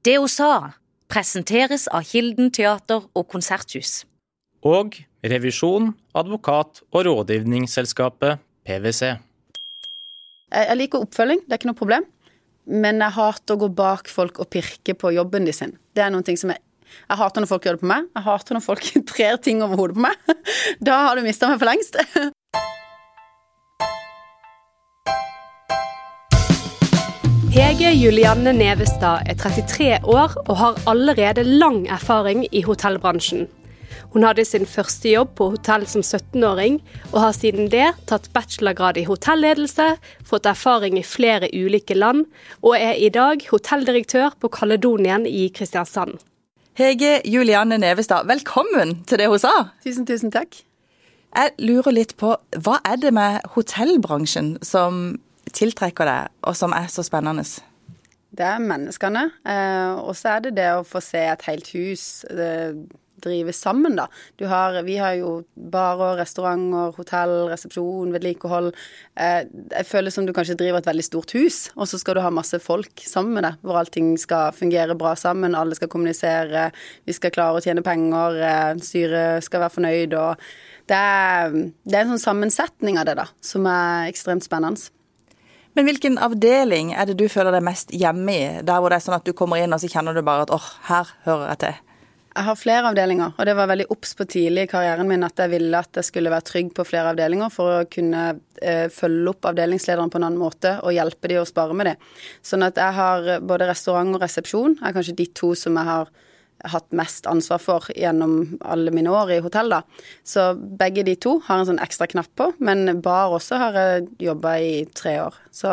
Det hun sa, presenteres av Kilden teater og konserthus. Og revisjon, advokat og rådgivningsselskapet PwC. Jeg liker oppfølging, det er ikke noe problem. Men jeg hater å gå bak folk og pirke på jobben de sin. Det er noen ting som jeg Jeg hater når folk gjør det på meg. Jeg hater når folk trer ting over hodet på meg. Da har du mista meg for lengst. Hege Julianne Nevestad er 33 år og har allerede lang erfaring i hotellbransjen. Hun hadde sin første jobb på hotell som 17-åring, og har siden det tatt bachelorgrad i hotelledelse, fått erfaring i flere ulike land, og er i dag hotelldirektør på Kaledonien i Kristiansand. Hege Julianne Nevestad, velkommen til det hun sa. Tusen, tusen takk. Jeg lurer litt på, hva er det med hotellbransjen som tiltrekker deg, og som er så spennende? Det er menneskene. Eh, og så er det det å få se et helt hus eh, drive sammen, da. Har, vi har jo barer, restauranter, hotell, resepsjon, vedlikehold. Eh, jeg føler som du kanskje driver et veldig stort hus, og så skal du ha masse folk sammen med deg, hvor allting skal fungere bra sammen, alle skal kommunisere, vi skal klare å tjene penger, styret skal være fornøyd og det er, det er en sånn sammensetning av det, da, som er ekstremt spennende. Men hvilken avdeling er det du føler deg mest hjemme i? Der hvor det er sånn at du kommer inn og så kjenner du bare at åh, her hører jeg til. Jeg har flere avdelinger, og det var veldig obs på tidlig i karrieren min at jeg ville at jeg skulle være trygg på flere avdelinger for å kunne eh, følge opp avdelingslederen på en annen måte og hjelpe de å spare med det. Sånn at jeg har både restaurant og resepsjon er kanskje de to som jeg har hatt mest ansvar for gjennom alle mine år i hotell, da. Så begge de to har en sånn ekstra knapp på, men bar også har jeg jobba i tre år. Så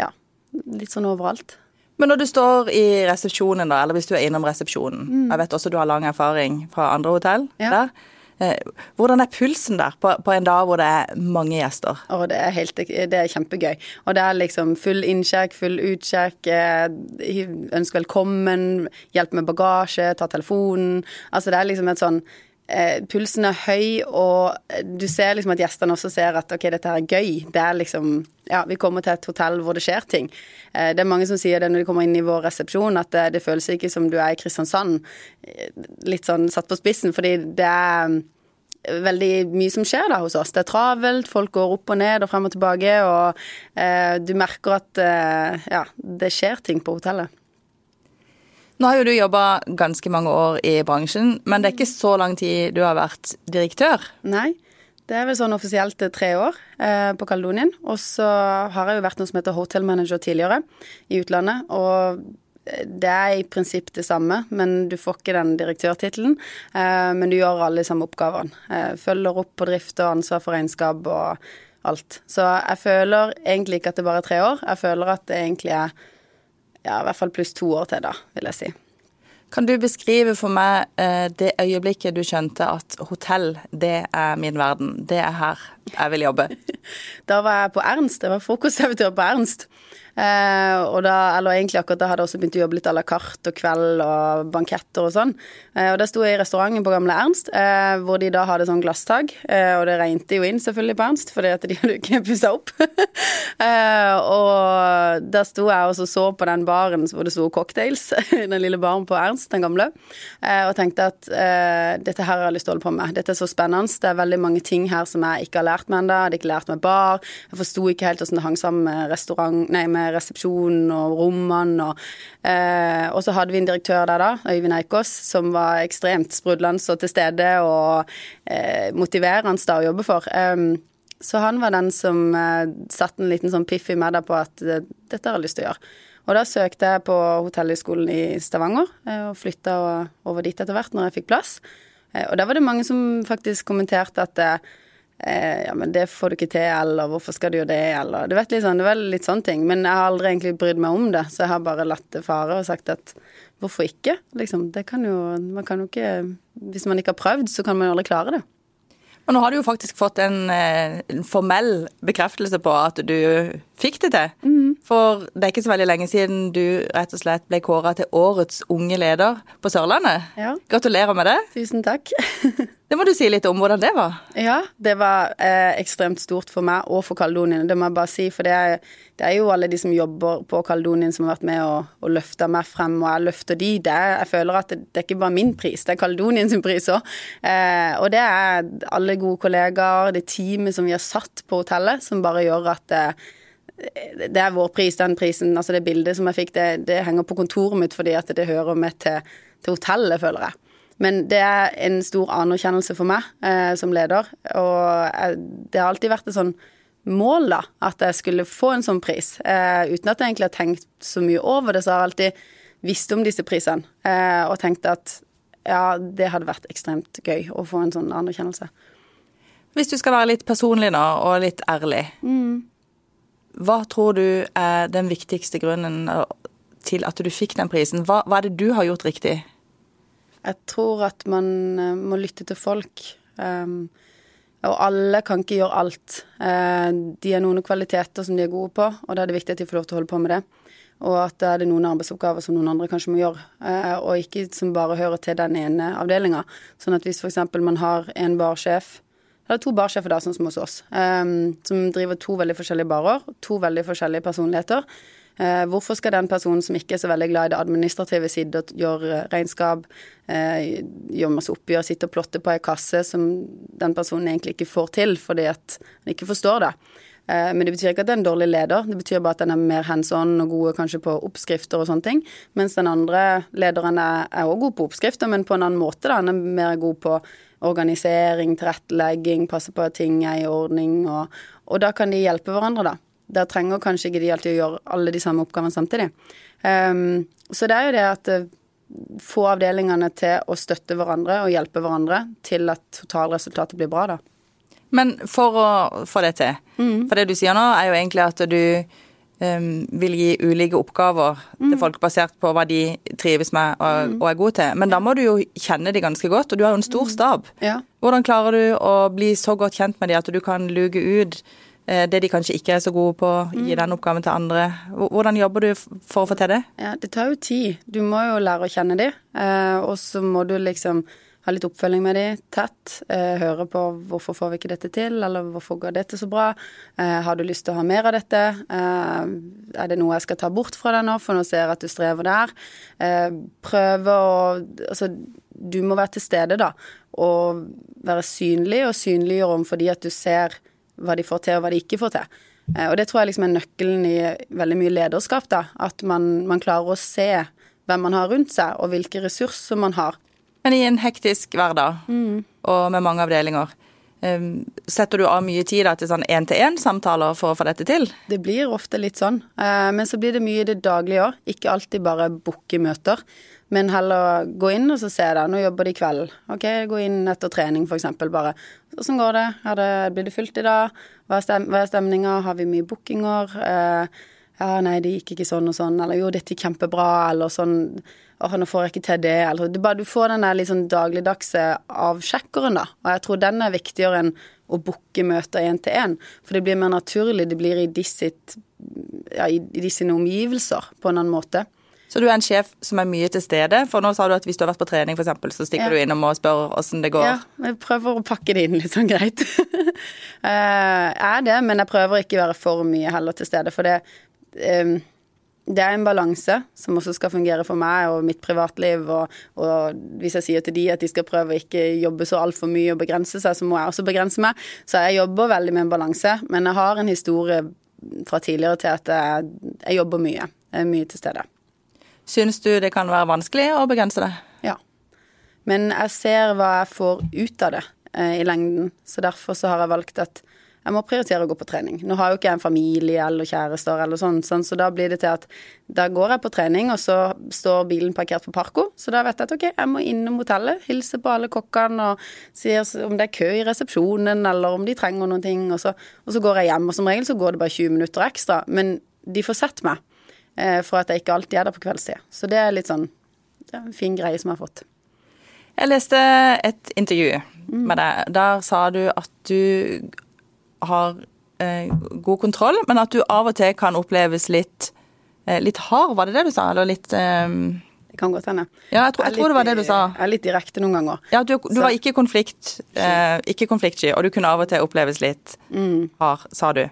ja, litt sånn overalt. Men når du står i resepsjonen, da, eller hvis du er innom resepsjonen mm. Jeg vet også du har lang erfaring fra andre hotell ja. der. Eh, hvordan er pulsen der på, på, en dag hvor det er mange gjester? Oh, det, er helt, det er kjempegøy. Og det er liksom full innsjekk, full utsjekk, ønske ønsk velkommen, hjelp med bagasje, ta telefonen. Altså det er liksom et sånn eh, Pulsen er høy, og du ser liksom at gjestene også ser at ok, dette her er gøy. Det er liksom Ja, vi kommer til et hotell hvor det skjer ting. Det er mange som sier det når de kommer inn i vår resepsjon, at det, det føles ikke som du er i Kristiansand. Litt sånn satt på spissen, fordi det er veldig mye som skjer da hos oss. Det er travelt, folk går opp og ned og frem og tilbake, og eh, du merker at eh, ja, det skjer ting på hotellet. Nå har jo du jobba ganske mange år i bransjen, men det er ikke så lang tid du har vært direktør? Nei, det er vel sånn offisielt tre år eh, på Kaledonien. Og så har jeg jo vært noe som heter hotel manager tidligere i utlandet. og det er i prinsipp det samme, men du får ikke den direktørtittelen. Eh, men du gjør alle de samme oppgavene. Eh, følger opp på drift og ansvar for regnskap og alt. Så jeg føler egentlig ikke at det bare er tre år. Jeg føler at det egentlig er ja, i hvert fall pluss to år til, da, vil jeg si. Kan du beskrive for meg eh, det øyeblikket du skjønte at hotell, det er min verden. Det er her jeg vil jobbe? da var jeg på Ernst. Jeg var frokostservitør på Ernst. Eh, og da, eller egentlig akkurat da hadde jeg også begynt å jobbe litt à la carte og kveld og banketter og sånn. Eh, og da sto jeg i restauranten på Gamle Ernst, eh, hvor de da hadde sånn glasstak. Eh, og det regnet jo inn selvfølgelig på Ernst, fordi at de hadde ikke pussa opp. Eh, og da sto jeg og så på den baren hvor det sto cocktails, den lille baren på Ernst, den gamle, eh, og tenkte at dette her har jeg lyst til å holde på med. Dette er så spennende. Det er veldig mange ting her som jeg ikke har lært meg ennå. Jeg hadde ikke lært meg bar. Jeg forsto ikke helt hvordan det hang sammen med restaurant, nei, med resepsjonen og rommene. Og, eh, og, så hadde vi en direktør der da, Øyvind Eikås, som var ekstremt sprudlende og til stede og eh, motiverende da å jobbe for. Um, så han var den som eh, satte en liten sånn piff i meg da på at eh, dette har jeg lyst til å gjøre. Og da søkte jeg på Hotellhøgskolen i Stavanger, eh, og flytta over dit etter hvert når jeg fikk plass. Eh, og da var det mange som faktisk kommenterte at eh, ja, men det får du ikke til, eller hvorfor skal du gjøre det, eller Du vet litt sånn, det var litt sånne ting. Men jeg har aldri egentlig brydd meg om det, så jeg har bare latt det fare og sagt at hvorfor ikke? Liksom, det kan jo Man kan jo ikke Hvis man ikke har prøvd, så kan man jo aldri klare det. Og nå har du jo faktisk fått en, eh, en formell bekreftelse på at du fikk det til. Mm. For det er ikke så veldig lenge siden du rett og slett ble kåra til årets unge leder på Sørlandet. Ja. Gratulerer med det. Tusen takk. Det må du si litt om hvordan det var. Ja, det var eh, ekstremt stort for meg og for Kaledonien. Det må jeg bare si, for det er, det er jo alle de som jobber på Kaledonien som har vært med og, og løfta meg frem, og jeg løfter de. Det jeg føler at det, det, er ikke bare min pris, det er Kaledonien sin pris òg. Eh, og det er alle gode kollegaer, det teamet som vi har satt på hotellet, som bare gjør at eh, det er vår pris, den prisen, altså det bildet som jeg fikk, det, det henger på kontoret mitt fordi at det hører med til, til hotellet, føler jeg. Men det er en stor anerkjennelse for meg eh, som leder, og jeg, det har alltid vært et sånn mål, da, at jeg skulle få en sånn pris. Eh, uten at jeg egentlig har tenkt så mye over det, så har jeg alltid visst om disse prisene, eh, og tenkt at ja, det hadde vært ekstremt gøy å få en sånn anerkjennelse. Hvis du skal være litt personlig nå, og litt ærlig, mm. hva tror du er den viktigste grunnen til at du fikk den prisen? Hva, hva er det du har gjort riktig? Jeg tror at man eh, må lytte til folk. Um, og alle kan ikke gjøre alt. Uh, de har noen kvaliteter som de er gode på, og da er det viktig at de får lov til å holde på med det. Og at det er noen arbeidsoppgaver som noen andre kanskje må gjøre, uh, og ikke som bare hører til den ene avdelinga. Sånn at hvis f.eks. man har en barsjef det er to barsjefer da, sånn som hos oss, um, som driver to veldig forskjellige barer. To veldig forskjellige personligheter. Eh, hvorfor skal den personen som ikke er så veldig glad i det administrative side og gjør eh, regnskap, eh, gjør masse oppgjør, sitte og plotte på ei kasse som den personen egentlig ikke får til fordi at han ikke forstår det. Men det betyr ikke at det er en dårlig leder, det betyr bare at den er mer hands on og god kanskje på oppskrifter og sånne ting. Mens den andre lederen er òg god på oppskrifter, men på en annen måte. da, Han er mer god på organisering, tilrettelegging, passe på at ting er i ordning, og, og da kan de hjelpe hverandre, da. Der trenger kanskje ikke de alltid å gjøre alle de samme oppgavene samtidig. Um, så det er jo det at uh, få avdelingene til å støtte hverandre og hjelpe hverandre til at totalresultatet blir bra, da. Men for å få det til, mm. for det du sier nå er jo egentlig at du um, vil gi ulike oppgaver mm. til folk basert på hva de trives med og, mm. og, er gode til. Men da må du jo kjenne de ganske godt, og du har jo en stor mm. stab. Ja. Hvordan klarer du å bli så godt kjent med de at du kan luke ut Eh, det de kanskje ikke er så gode på, gi mm. den oppgaven til andre. Hvordan jobber du for å få til det? Ja, Det tar jo tid. Du må jo lære å kjenne de, eh, og så må du liksom ha litt oppfølging med de tett. Eh, høre på hvorfor får vi ikke dette til, eller hvorfor går dette så bra. Har du lyst til å ha mer av dette? Er det noe jeg skal ta bort fra deg nå, for nå ser jeg at du strever der? Prøve å Altså, du må være til stede, da. Og være synlig, og synliggjøre om fordi at du ser hva de får til, og hva de ikke får til. Eh, og det tror jeg liksom er nøkkelen i veldig mye lederskap, da. At man, man klarer å se hvem man har rundt seg, og hvilke ressurser man har. Men i en hektisk hverdag, mm. og med mange avdelinger, ehm, Setter du av mye tid da, til sånn én-til-én-samtaler for å få dette til? Det blir ofte litt sånn, eh, men så blir det mye i det daglige òg. Ikke alltid bare booke møter. Men heller gå inn og så se det. Nå jobber de i kveld. Ok, gå inn etter trening f.eks. bare. Åssen går det? det? Blir det fullt i dag? Hva er, stem stemninga? Har vi mye bookinger? Eh, ja, nei, det gikk ikke sånn og sånn. Eller jo, dette gikk kjempebra. Eller sånn åh, nå får jeg ikke til det. Eller du, bare, du får den der sånn dagligdagse avsjekkeren, da. Og jeg tror den er viktigere enn å booke møter én til én. For det blir mer naturlig. Det blir i ja, i, i disse omgivelser på en annen måte. Så du er en sjef som er mye til stede. For nå sa du at hvis du har vært på trening f.eks., så stikker ja. du innom og spør åssen det går. Ja, jeg prøver å pakke det inn litt sånn greit. jeg er det, men jeg prøver ikke å være for mye heller til stede. For det, um, det er en balanse som også skal fungere for meg og mitt privatliv. Og, og hvis jeg sier til de at de skal prøve å ikke jobbe så altfor mye og begrense seg, så må jeg også begrense meg. Så jeg jobber veldig med en balanse. Men jeg har en historie fra tidligere til at jeg, jeg jobber mye. Jeg er mye til stede. Syns du det kan være vanskelig å begrense det? Ja. Men jeg ser hva jeg får ut av det eh, i lengden, så derfor så har jeg valgt at jeg må prioritere å gå på trening. Nå har jo ikke jeg en familie eller kjærester eller sånn, sånn, så da blir det til at da går jeg på trening, og så står bilen parkert på Parko, så da vet jeg at ok, jeg må innom hotellet, hilse på alle kokkene og si om det er kø i resepsjonen, eller om de trenger noen ting, og så, og så går jeg hjem. Og som regel så går det bare 20 minutter ekstra, men de får sett meg. Eh, for at jeg ikke alltid er der på kveldstid. Så det er litt sånn det er en fin greie som jeg har fått. Jeg leste et intervju mm. med deg. Der sa du at du har eh, god kontroll, men at du av og til kan oppleves litt, eh, litt hard, var det det du sa? Eller litt eh... Det kan godt hende. Ja, jeg tror, jeg jeg tror det var det du sa. Jeg er litt direkte noen ganger. Ja, du, du var ikke konflikt, eh, ikke konfliktsky, og du kunne av og til oppleves litt hard, sa du.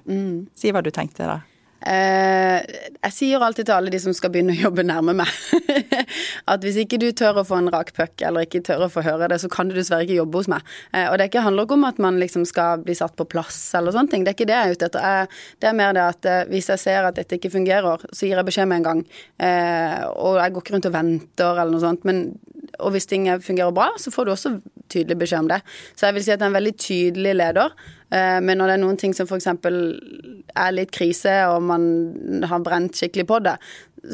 Si hva du tenkte der. Eh, jeg sier alltid til alle de som skal begynne å jobbe nærme meg, at hvis ikke du tør å få en rak puck, eller ikke tør å få høre det, så kan du dessverre ikke jobbe hos meg. Eh, og det ikke handler ikke om at man liksom skal bli satt på plass eller sånne ting. Det er ikke det jeg er ute etter. Det er mer det at eh, hvis jeg ser at dette ikke fungerer, så gir jeg beskjed med en gang. Og jeg går ikke rundt og venter eller noe sånt. Men, og hvis ting fungerer bra, så får du også tydelig beskjed om det. Så jeg vil si at jeg er en veldig tydelig leder. Men når det er noen ting som f.eks. er litt krise, og man har brent skikkelig på det,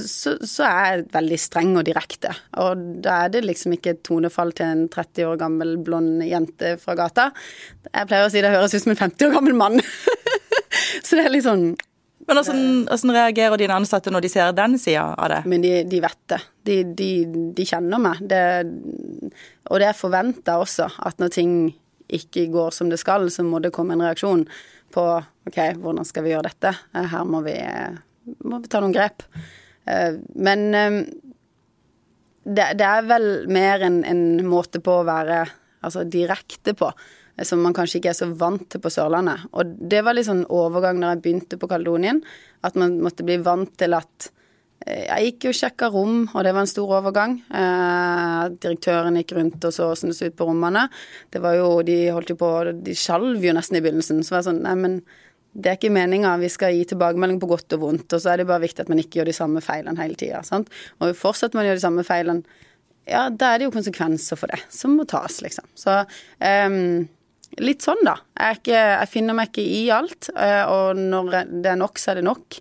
så, så er jeg veldig streng og direkte. Og da er det liksom ikke et tonefall til en 30 år gammel blond jente fra gata. Jeg pleier å si det høres ut som en 50 år gammel mann. så det er litt sånn Men hvordan, hvordan reagerer dine ansatte når de ser den sida av det? Men de, de vet det. De, de, de kjenner meg. Det, og det er forventa også, at når ting ikke går som det skal, så må det komme en reaksjon på OK, hvordan skal vi gjøre dette? Eh, Her må vi, må vi ta noen grep. Eh, Men eh, det, er vel mer en, en måte på å være altså, direkte på, eh, som man kanskje ikke er så vant til på Sørlandet. Og det var litt sånn overgang når jeg begynte på Kaledonien, at man måtte bli vant til at eh, jeg gikk jo og sjekka rom, og det var en stor overgang. Eh, direktøren gikk rundt og så åssen det så ut på rommene. Det var jo, De holdt jo på, de skalv jo nesten i begynnelsen. Så var jeg sånn Nei, men det er ikke meninga. Vi skal gi tilbakemelding på godt og vondt. Og så er det bare viktig at man ikke gjør de samme feilene hele tida. Og fortsetter man å gjøre de samme feilene, ja, da er det jo konsekvenser for det som må tas, liksom. Så um, litt sånn, da. Jeg, ikke, jeg finner meg ikke i alt. eh, Og når det er nok, så er det nok.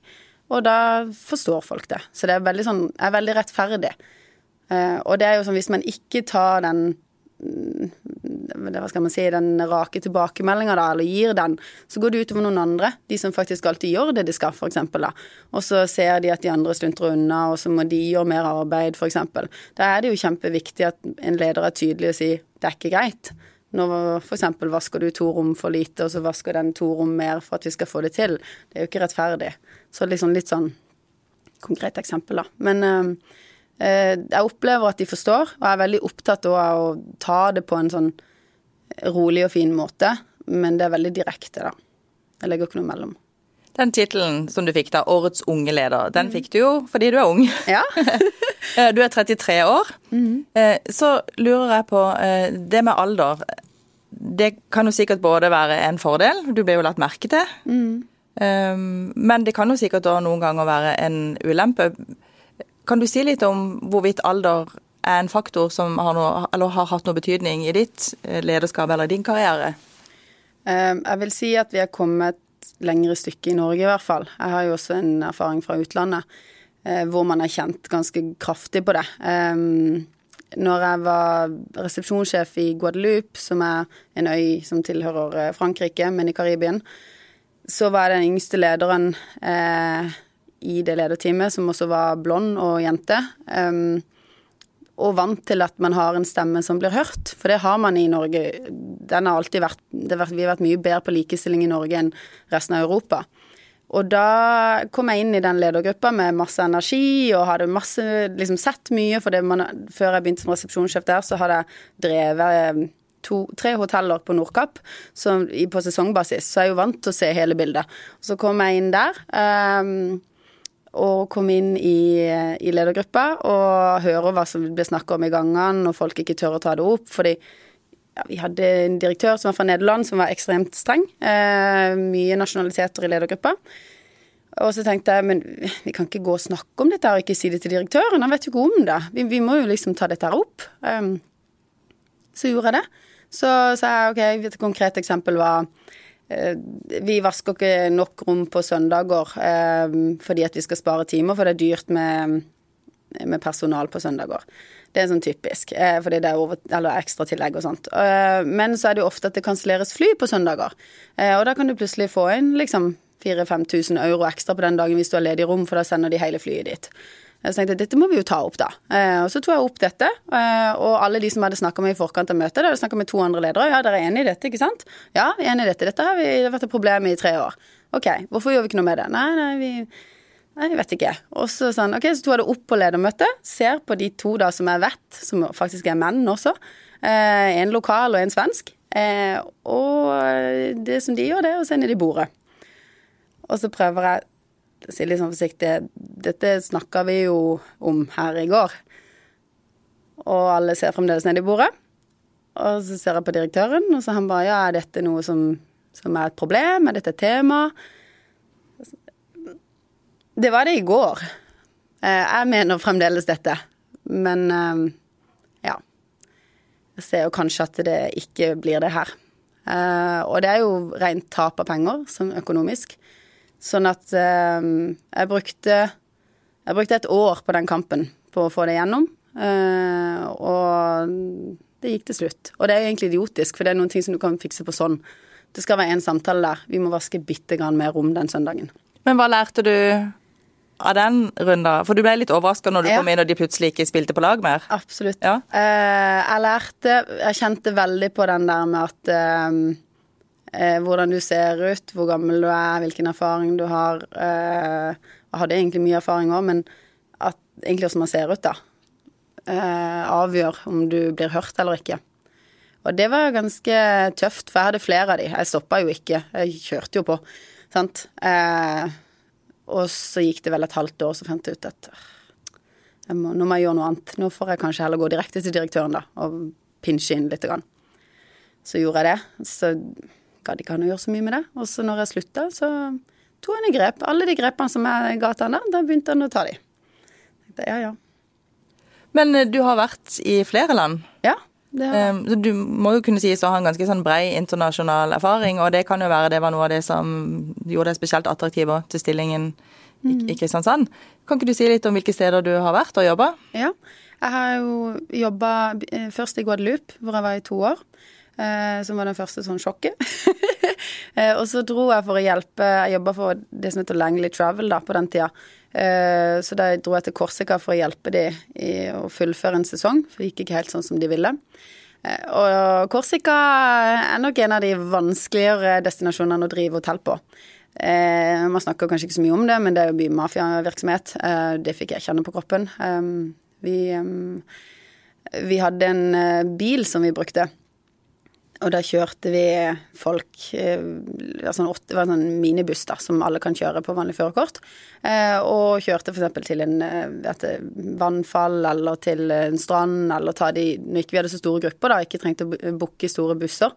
Og da forstår folk det. Så det er veldig sånn Jeg er veldig rettferdig. Uh, og det er jo sånn hvis man ikke tar den mm, hva skal man si, den rake tilbakemeldinga, da, eller gir den, så går det utover noen andre. De som faktisk alltid gjør det de skal, da. Og så ser de at de andre sluntrer unna, og så må de gjøre mer arbeid, eksempel. Da er det jo kjempeviktig at en leder er tydelig og sier det er ikke greit. For eksempel vasker du to rom for lite, og så vasker den to rom mer for at vi skal få det til. Det er jo ikke rettferdig. Så liksom litt sånn konkret eksempel, da. Men eh, jeg opplever at de forstår, og jeg er veldig opptatt av å ta det på en sånn rolig og fin måte, men det er veldig direkte, da. Jeg legger ikke noe mellom. Den tittelen som du fikk da, Årets unge leder, den fikk du jo fordi du er ung. Ja. Eh, Du er 33 år. Eh, Så lurer jeg på eh, det med alder. Det kan jo sikkert både være en fordel, du blir jo lagt merke til. Eh, Men det kan jo sikkert òg noen ganger være en ulempe. Kan du si litt om hvorvidt alder er en faktor som har, noe, har hatt noe betydning i ditt eh, lederskap eller din karriere? Eh, Jeg vil si at vi har kommet lengre stykke i Norge, i hvert fall. Jeg har jo også en erfaring fra utlandet eh, hvor man er kjent ganske kraftig på det. Eh, Når jeg var resepsjonssjef i Guadeloupe, som er en øy som tilhører eh, Frankrike, men i Karibien, så var jeg den yngste lederen i det lederteamet, som også var blond og jente. Um, og vant til at man har en stemme som blir hørt. For det har man i Norge. Den har alltid vært, har vært Vi har vært mye bedre på likestilling i Norge enn resten av Europa. Og da kom jeg inn i den ledergruppa med masse energi og hadde masse, liksom sett mye. For man, før jeg begynte som resepsjonssjef der, så hadde jeg drevet eh, to, tre hoteller på Nordkapp på sesongbasis, så jeg er jo vant til å se hele bildet. Så kom jeg inn der. ehm, og kom inn i, i ledergruppa og høre hva som ble snakka om i gangene, og folk ikke tør å ta det opp. Fordi ja, vi hadde en direktør som var fra Nederland, som var ekstremt streng. Eh, mye nasjonaliteter i ledergruppa. Og så tenkte jeg men vi kan ikke gå og snakke om dette og ikke si det til direktøren. Han vet jo ikke om det. Vi, vi må jo liksom ta dette her opp. Um, så gjorde jeg det. Så sa jeg ok, et konkret eksempel var vi vasker ikke nok rom på søndager eh, fordi at vi skal spare timer, for det er dyrt med, med personal på søndager. Det er sånn typisk, eh, fordi det er over, eller ekstratillegg og sånt. Eh, men så er det jo ofte at det kanselleres fly på søndager. Eh, og da kan du plutselig få inn liksom 4000-5000 euro ekstra på den dagen hvis du har ledig rom, for da sender de hele flyet dit. Jeg tenkte dette må vi jo ta opp, da. Eh, og så tok jeg opp dette. Eh, og alle de som hadde snakka med i forkant av møtet, hadde snakka med to andre ledere. Ja, dere er enige i dette, ikke sant? Ja, vi er enige i dette. Dette har, vi, det har vært et problem i tre år. Ok, hvorfor gjør vi ikke noe med det? Nei, nei, vi Nei, jeg vet ikke. Og så sånn, ok, så tok jeg det opp på ledermøtet. Ser på de to da som jeg vet, som faktisk er menn også. Eh, en lokal og en svensk. Eh, og det som de gjør, det er å sende de bordet. Og så prøver jeg si litt sånn forsiktig Dette snakka vi jo om her i går. Og alle ser fremdeles ned i bordet. Og så ser jeg på direktøren, og så han bare Ja, er dette noe som, som er et problem? Er dette et tema? Det var det i går. Eh, jeg mener fremdeles dette. Men eh, ja. Jeg ser jo kanskje at det ikke blir det her. Eh, og det er jo rent tap av penger, sånn økonomisk. Sånn at jeg brukte Jeg brukte et år på den kampen på å få det gjennom. Og det gikk til slutt. Og det er egentlig idiotisk, for det er noen ting som du kan fikse på sånn. Det skal være en samtale der. Vi må vaske bitte grann mer rom den søndagen. Men hva lærte du av den runden? For du ble litt overraska når du ja. kom inn og de plutselig ikke spilte på lag mer? Absolutt. Ja. Eh, jeg lærte Jeg kjente veldig på den der med at eh, hvordan du ser ut, hvor gammel du er, hvilken erfaring du har. Eh, jeg hadde egentlig mye erfaring òg, men at egentlig hvordan man ser ut, da. Eh, avgjør om du blir hørt eller ikke. Og det var ganske tøft, for jeg hadde flere av de. Jeg stoppa jo ikke, jeg kjørte jo på. Sant. Eh, og så gikk det vel et halvt år, så fant jeg ut at må, nå må jeg gjøre noe annet. Nå får jeg kanskje heller gå direkte til direktøren, da, og pinsje inn litt. Grann. Så gjorde jeg det. Så gadd ikke han å gjøre så mye med det. Og så når jeg slutta, så tok han i grep. Alle de grepene som jeg ga til han der, da begynte han å ta de. Det, ja, ja. Men eh, du har vært i flere land? Ja. Det har... Um, du må jo kunne sies å ha en ganske sånn brei internasjonal erfaring, og det kan jo være det var noe av det som gjorde deg spesielt attraktiv til stillingen i, mm. i Kristiansand. Kan ikke du si litt om hvilke steder du har vært og jobba? Ja, jeg har jo jobba eh, først i Guadeloupe, hvor jeg var i to år. Eh, som var den første sånn sjokket. eh, og så dro jeg for å hjelpe Jeg jobba for det som heter Langley Travel da, på den tida. Eh, så da dro jeg til Korsika for å hjelpe de i å fullføre en sesong, for det gikk ikke helt sånn som de ville. Og Korsika er nok en av de vanskeligere destinasjonene å drive hotell på. Man snakker kanskje ikke så mye om det, men det er jo mye mafiavirksomhet. det fikk jeg kjenne på kroppen. vi, vi hadde en bil som vi brukte og da kjørte vi folk altså Det var en sånn minibuss da, som alle kan kjøre på vanlig førerkort. Eh, og kjørte f.eks. til en, eh, et vannfall eller til en strand, eller ta de Når ikke vi hadde så store grupper, da, ikke trengte å booke store busser.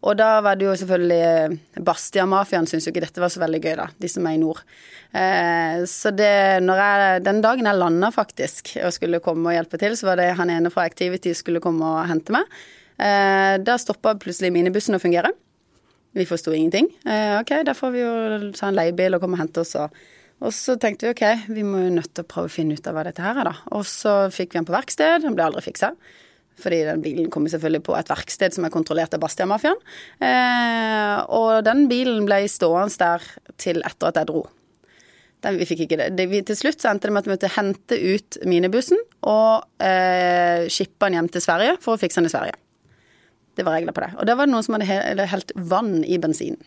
Og da var det jo selvfølgelig Bastia-mafiaen syntes jo ikke dette var så veldig gøy, da, de som er i nord. Eh, så det, jeg, den dagen jeg landa faktisk og skulle komme og hjelpe til, så var det han ene fra Activity skulle komme og hente meg. Eh, da stoppa plutselig minibussen å fungere. Vi forsto ingenting. Eh, ok, da får vi jo ta en leiebil og komme og hente oss. Og så tenkte vi ok, vi må jo nødt til å prøve å finne ut av hva dette her er, da. Og så fikk vi den på verksted, den ble aldri fiksa. Fordi den bilen kom selvfølgelig på et verksted som er kontrollert av Bastia-mafiaen. Eh, og den bilen ble stående der til etter at jeg dro. Den, vi fikk ikke det. det vi, til slutt så endte det med at vi måtte hente ut minibussen og eh, shippe den hjem til Sverige for å fikse den i Sverige. Det var regler på det. Og da var det noen som hadde helt vann i bensinen.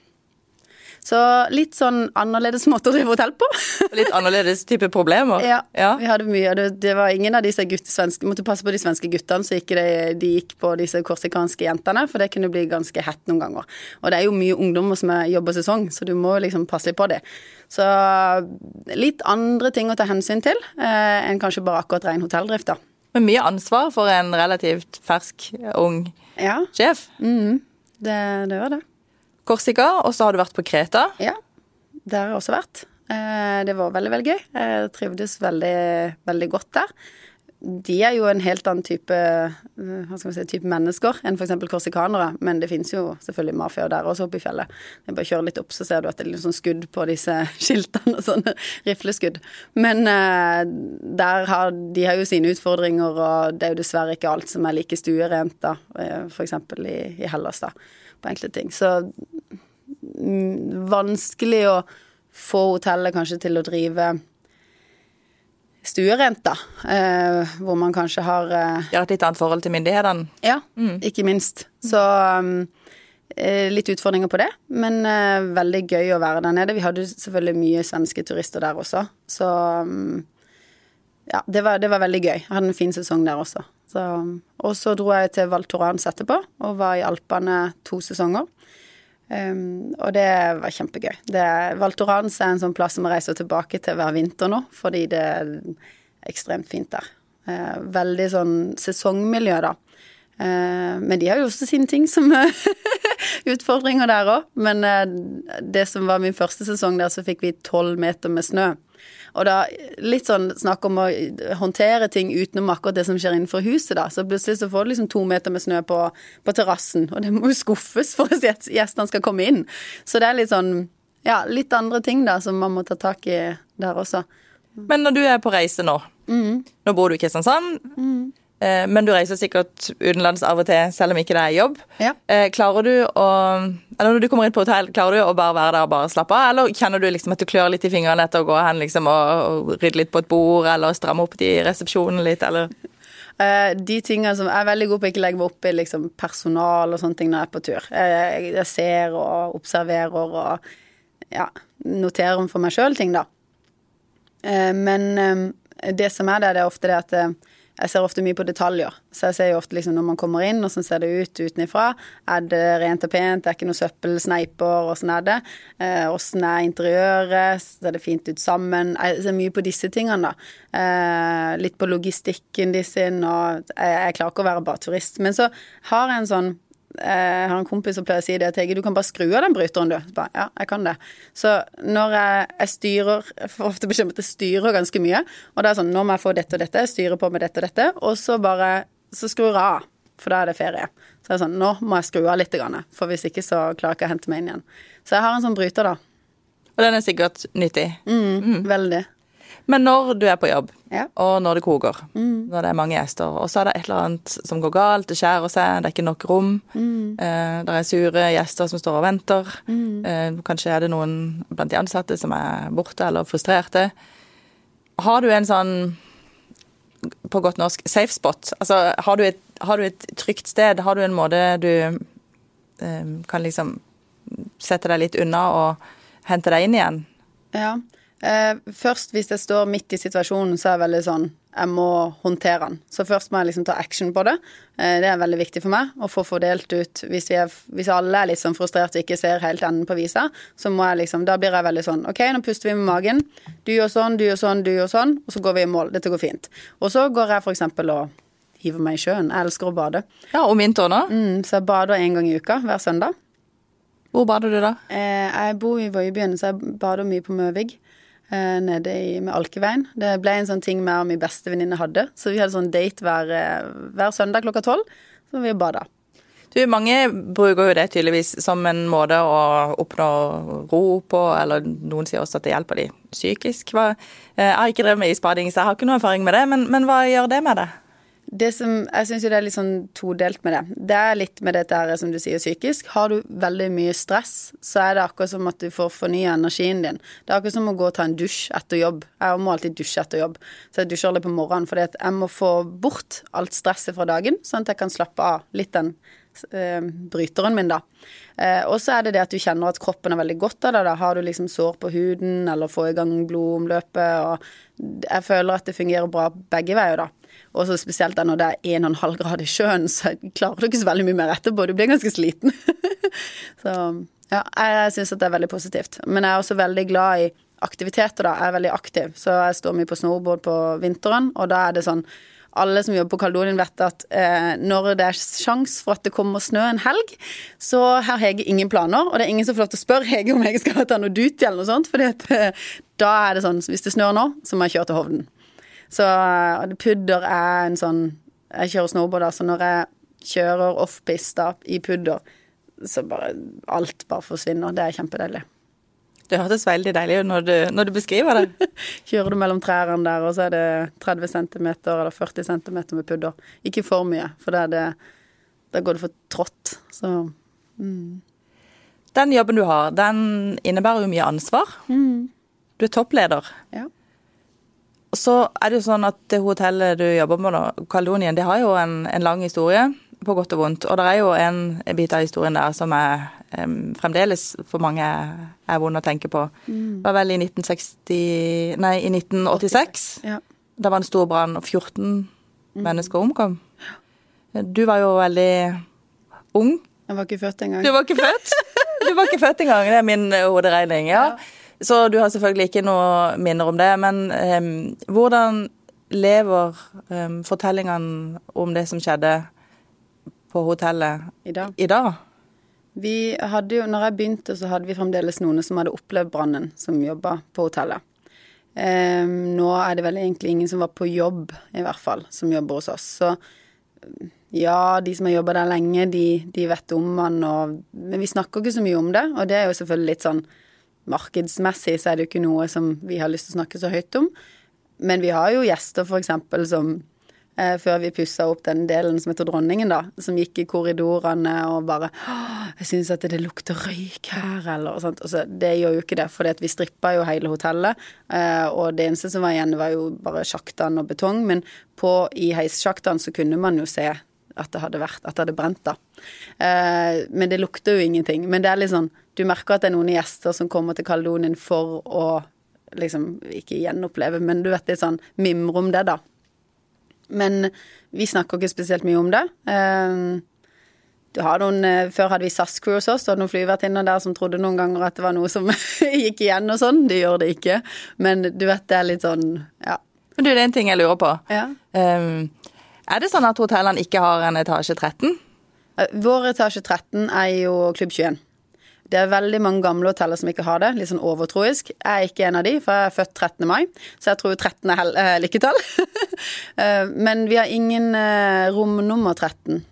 Så litt sånn annerledes måte å drive hotell på. litt annerledes type problemer? Ja, ja. vi hadde mye. Det, det var ingen av disse guttesvenske... måtte passe på de svenske guttene så ikke de, de gikk på disse korsikanske jentene, for det kunne bli ganske hett noen ganger. Og det er jo mye ungdommer som jobber sesong, så du må liksom passe litt på det. Så litt andre ting å ta hensyn til eh, enn kanskje bare akkurat ren hotelldrift, da. Men mye ansvar for en relativt fersk, ung ja. sjef. Mm, det, det var det. Korsika, og så har du vært på Kreta. Ja, det har jeg også vært. Eh, det var veldig, veldig gøy. Jeg trivdes veldig, veldig godt der de er jo en helt annen type, eh, si, type mennesker enn f.eks. korsikanere. Men det finnes jo selvfølgelig mafia der også oppe i fjellet. Jeg bare kjører litt opp, så ser du at det er litt sånn skudd på disse skiltene. sånne Rifleskudd. Men uh, der har, de har jo sine utfordringer, og det er jo dessverre ikke alt som er like stuerent, da. Eh, f.eks. I, i Hellas, da. På enkelte ting. Så mm, vanskelig å få hotellet kanskje til å drive stuerenta, eh, hvor man kanskje har eh, Gjør et litt annet forhold til myndighetene? Ja, mm. ikke minst. Så um, litt utfordringer på det, men uh, veldig gøy å være der nede. Vi hadde selvfølgelig mye svenske turister der også, så um, ja, det var, det var veldig gøy. Jeg hadde en fin sesong der også. Så, og så dro jeg til Val Thorans etterpå, og var i Alpene to sesonger. Um, og det var kjempegøy. Det, er en sånn plass som jeg reiser tilbake til hver vinter nå, fordi det er ekstremt fint der. Uh, veldig sånn sesongmiljø, da. Uh, men de har jo også sine ting som utfordringer der òg. Men uh, det som var min første sesong der, så fikk vi tolv meter med snø. Og da litt sånn snakk om å håndtere ting utenom akkurat det som skjer innenfor huset, da. Så plutselig så får du liksom to meter med snø på, på terrassen, og det må jo skuffes for at gjestene skal komme inn. Så det er litt sånn ja, litt andre ting da som man må ta tak i der også. Men når du er på reise nå, mm. nå bor du i Kristiansand. Mm. Eh, men du reiser sikkert utenlands av og til, selv om ikke det er jobb. Ja. Eh, klarer du å Eller når du kommer inn på hotell, klarer du å bare være der og bare slappe av? Eller kjenner du liksom at du klør litt i fingrene etter å gå hen liksom, og, rydde litt på et bord, eller stramme opp i resepsjonen litt, eller? Uh, de tingene som Jeg er veldig god på å ikke legge meg opp i liksom, personal og sånne ting når jeg er på tur. Jeg, jeg ser og observerer og ja, noterer for meg sjøl ting, da. Men det som er der, det er ofte det at jeg ser ofte mye på detaljer. Så jeg ser jo ofte liksom når man kommer inn, åssen ser det ut utenfra. Er det rent og pent, det er ikke noe søppel, sneiper, åssen er det? Åssen eh, er interiøret, ser det fint ut sammen? Jeg ser mye på disse tingene, da. Eh, litt på logistikken de sin, og jeg klarer ikke å være bare turist. Men så har jeg en sånn jeg har en kompis som pleier å si det til du kan bare skru av den bryteren, du. Så bare, ja, jeg kan det. Så når jeg, jeg styrer Jeg får ofte beskjed om at jeg styrer ganske mye. Og det er sånn, nå må jeg få dette og dette, jeg styrer på med dette og dette, og så bare Så skrur jeg av. For da er det ferie. Så det er sånn, nå må jeg skru av litt, for hvis ikke så klarer jeg ikke å hente meg inn igjen. Så jeg har en sånn bryter, da. Og den er sikkert nyttig? Mm, mm. Veldig. Men når du er på jobb, ja. og når det koker, mm. når det er mange gjester, og så er det et eller annet som går galt, det skjærer seg, det er ikke nok rom, mm. eh, det er sure gjester som står og venter, mm. eh, kanskje er det noen blant de ansatte som er borte eller frustrerte. Har du en sånn, på godt norsk, safe spot? Altså, har du et, har du et trygt sted? Har du en måte du eh, kan liksom sette deg litt unna og hente deg inn igjen? Ja. Eh, først, hvis jeg står midt i situasjonen, så er jeg veldig sånn Jeg må håndtere den. Så først må jeg liksom ta action på det. Eh, det er veldig viktig for meg å få fordelt ut hvis, er, hvis alle er litt sånn frustrerte og ikke ser helt enden på visa, så må jeg liksom Da blir jeg veldig sånn OK, nå puster vi med magen. Du gjør sånn, du gjør sånn, du gjør sånn, og så går vi i mål. Dette går fint. Og så går jeg for eksempel og hiver meg i sjøen. Jeg elsker å bade. Ja, Om vinteren òg? Mm, så jeg bader en gang i uka hver søndag. Hvor bader du da? Eh, jeg bor i Vøyebyen, så jeg bader mye på Møvig. Eh, nede i, med Alkeveien. Det ble en sånn ting jeg og min bestevenninne hadde. Så vi hadde sånn date hver, eh, hver søndag klokka tolv. Så vi bada. Du, mange bruker jo det tydeligvis som en måte å oppnå ro på, eller noen sier også at det hjelper de psykisk. Hva, eh, jeg har ikke drevet med isbading, så jeg har ikke noe erfaring med det, men, men hva gjør det med det? Det som, jeg syns det er litt sånn todelt med det. Det er litt med dette her, som du sier, psykisk. Har du veldig mye stress, så er det akkurat som at du får fornya energien din. Det er akkurat som å gå og ta en dusj etter jobb. Jeg må alltid dusje etter jobb, så jeg dusjer aldri på morgenen. fordi jeg må få bort alt stresset fra dagen, sånn at jeg kan slappe av litt den uh, bryteren min, da. Uh, og så er det det at du kjenner at kroppen er veldig godt av det. Da har du liksom sår på huden, eller får i gang blodomløpet, og jeg føler at det fungerer bra begge veier, da. Og så spesielt når det er 1,5 grad i sjøen, så klarer du ikke så veldig mye mer etterpå. Du blir ganske sliten. så ja, jeg syns at det er veldig positivt. Men jeg er også veldig glad i aktiviteter, da. Jeg er veldig aktiv, så jeg står mye på snowboard på vinteren, og da er det sånn alle som jobber på Kaldonien vet at eh, når det er sjanse for at det kommer snø en helg, så har Hege ingen planer, og det er ingen som får lov til å spørre Hege om Hege skal ta noe duty eller noe sånt, for eh, da er det sånn hvis det snør nå, så må jeg kjøre til Hovden. Så pudder er en sånn Jeg kjører snowboard, så når jeg kjører offpist i pudder, så bare Alt bare forsvinner. Det er kjempedeilig. Det hørtes veldig deilig ut når, når, du beskriver det. Kjører du mellom trærne der, og så er det 30 cm eller 40 cm med pudder. Ikke for mye, for da, det, da går det for trått. Så mm. Den jobben du har, den innebærer jo mye ansvar. Mm. Du er toppleder. Ja. Så er det jo sånn at det hotellet du jobber med da, Kaledonien, det har jo en, en lang historie. på godt og vondt. Og det er jo en bit av historien der som er um, fremdeles for mange er vond å tenke på. Mm. Det var vel i 1960 Nei, i 1986. Ja. Det var en stor brann, og 14 mm. mennesker omkom. Du var jo veldig ung. Jeg var ikke født engang. Du var ikke født? Du var ikke født engang, det er min hoderegning. ja. ja. Så du har selvfølgelig ikke noe minner om det. Men um, hvordan lever um, fortellingene om det som skjedde på hotellet i dag? I dag? Vi hadde jo, når jeg begynte, så hadde vi fremdeles noen som hadde opplevd brannen, som jobba på hotellet. Um, nå er det vel egentlig ingen som var på jobb, i hvert fall, som jobber hos oss. Så ja, de som har jobba der lenge, de, de vet om han, og Men vi snakker ikke så mye om det, og det er jo selvfølgelig litt sånn markedsmessig så er det jo ikke noe som vi har lyst til å snakke så høyt om. Men vi har jo gjester, eksempel, som eh, før vi pussa opp den delen som heter Dronningen, da, som gikk i korridorene og bare 'Jeg syns at det lukter røyk her', eller sånt. Altså, det gjør jo ikke det, for vi strippa jo hele hotellet, eh, og det eneste som var igjen, var jo bare sjaktene og betong. Men på, i heissjaktene så kunne man jo se at det hadde vært, at det hadde brent, da. Eh, men det lukter jo ingenting. Men det er litt sånn Du merker at det er noen gjester som kommer til Kaledonien for å liksom Ikke gjenoppleve, men du vet litt sånn mimre om det, da. Men vi snakker ikke spesielt mye om det. Eh, du har noen, eh, Før hadde vi SAS-crew hos oss, og noen flyvertinner der som trodde noen ganger at det var noe som gikk igjen og sånn. Det gjør det ikke. Men du vet, det er litt sånn Ja. Men du, det er en ting jeg lurer på. Ja. Um, er det sånn at hotellene ikke har en etasje 13? Eh, vår etasje 13 er jo Klubb 21. Det er veldig mange gamle hoteller som ikke har det, litt sånn overtroisk. Jeg er ikke en av de, for jeg er født 13. mai, så jeg tror 13 er eh, lykketall. Eh, men vi har ingen rom nummer 13.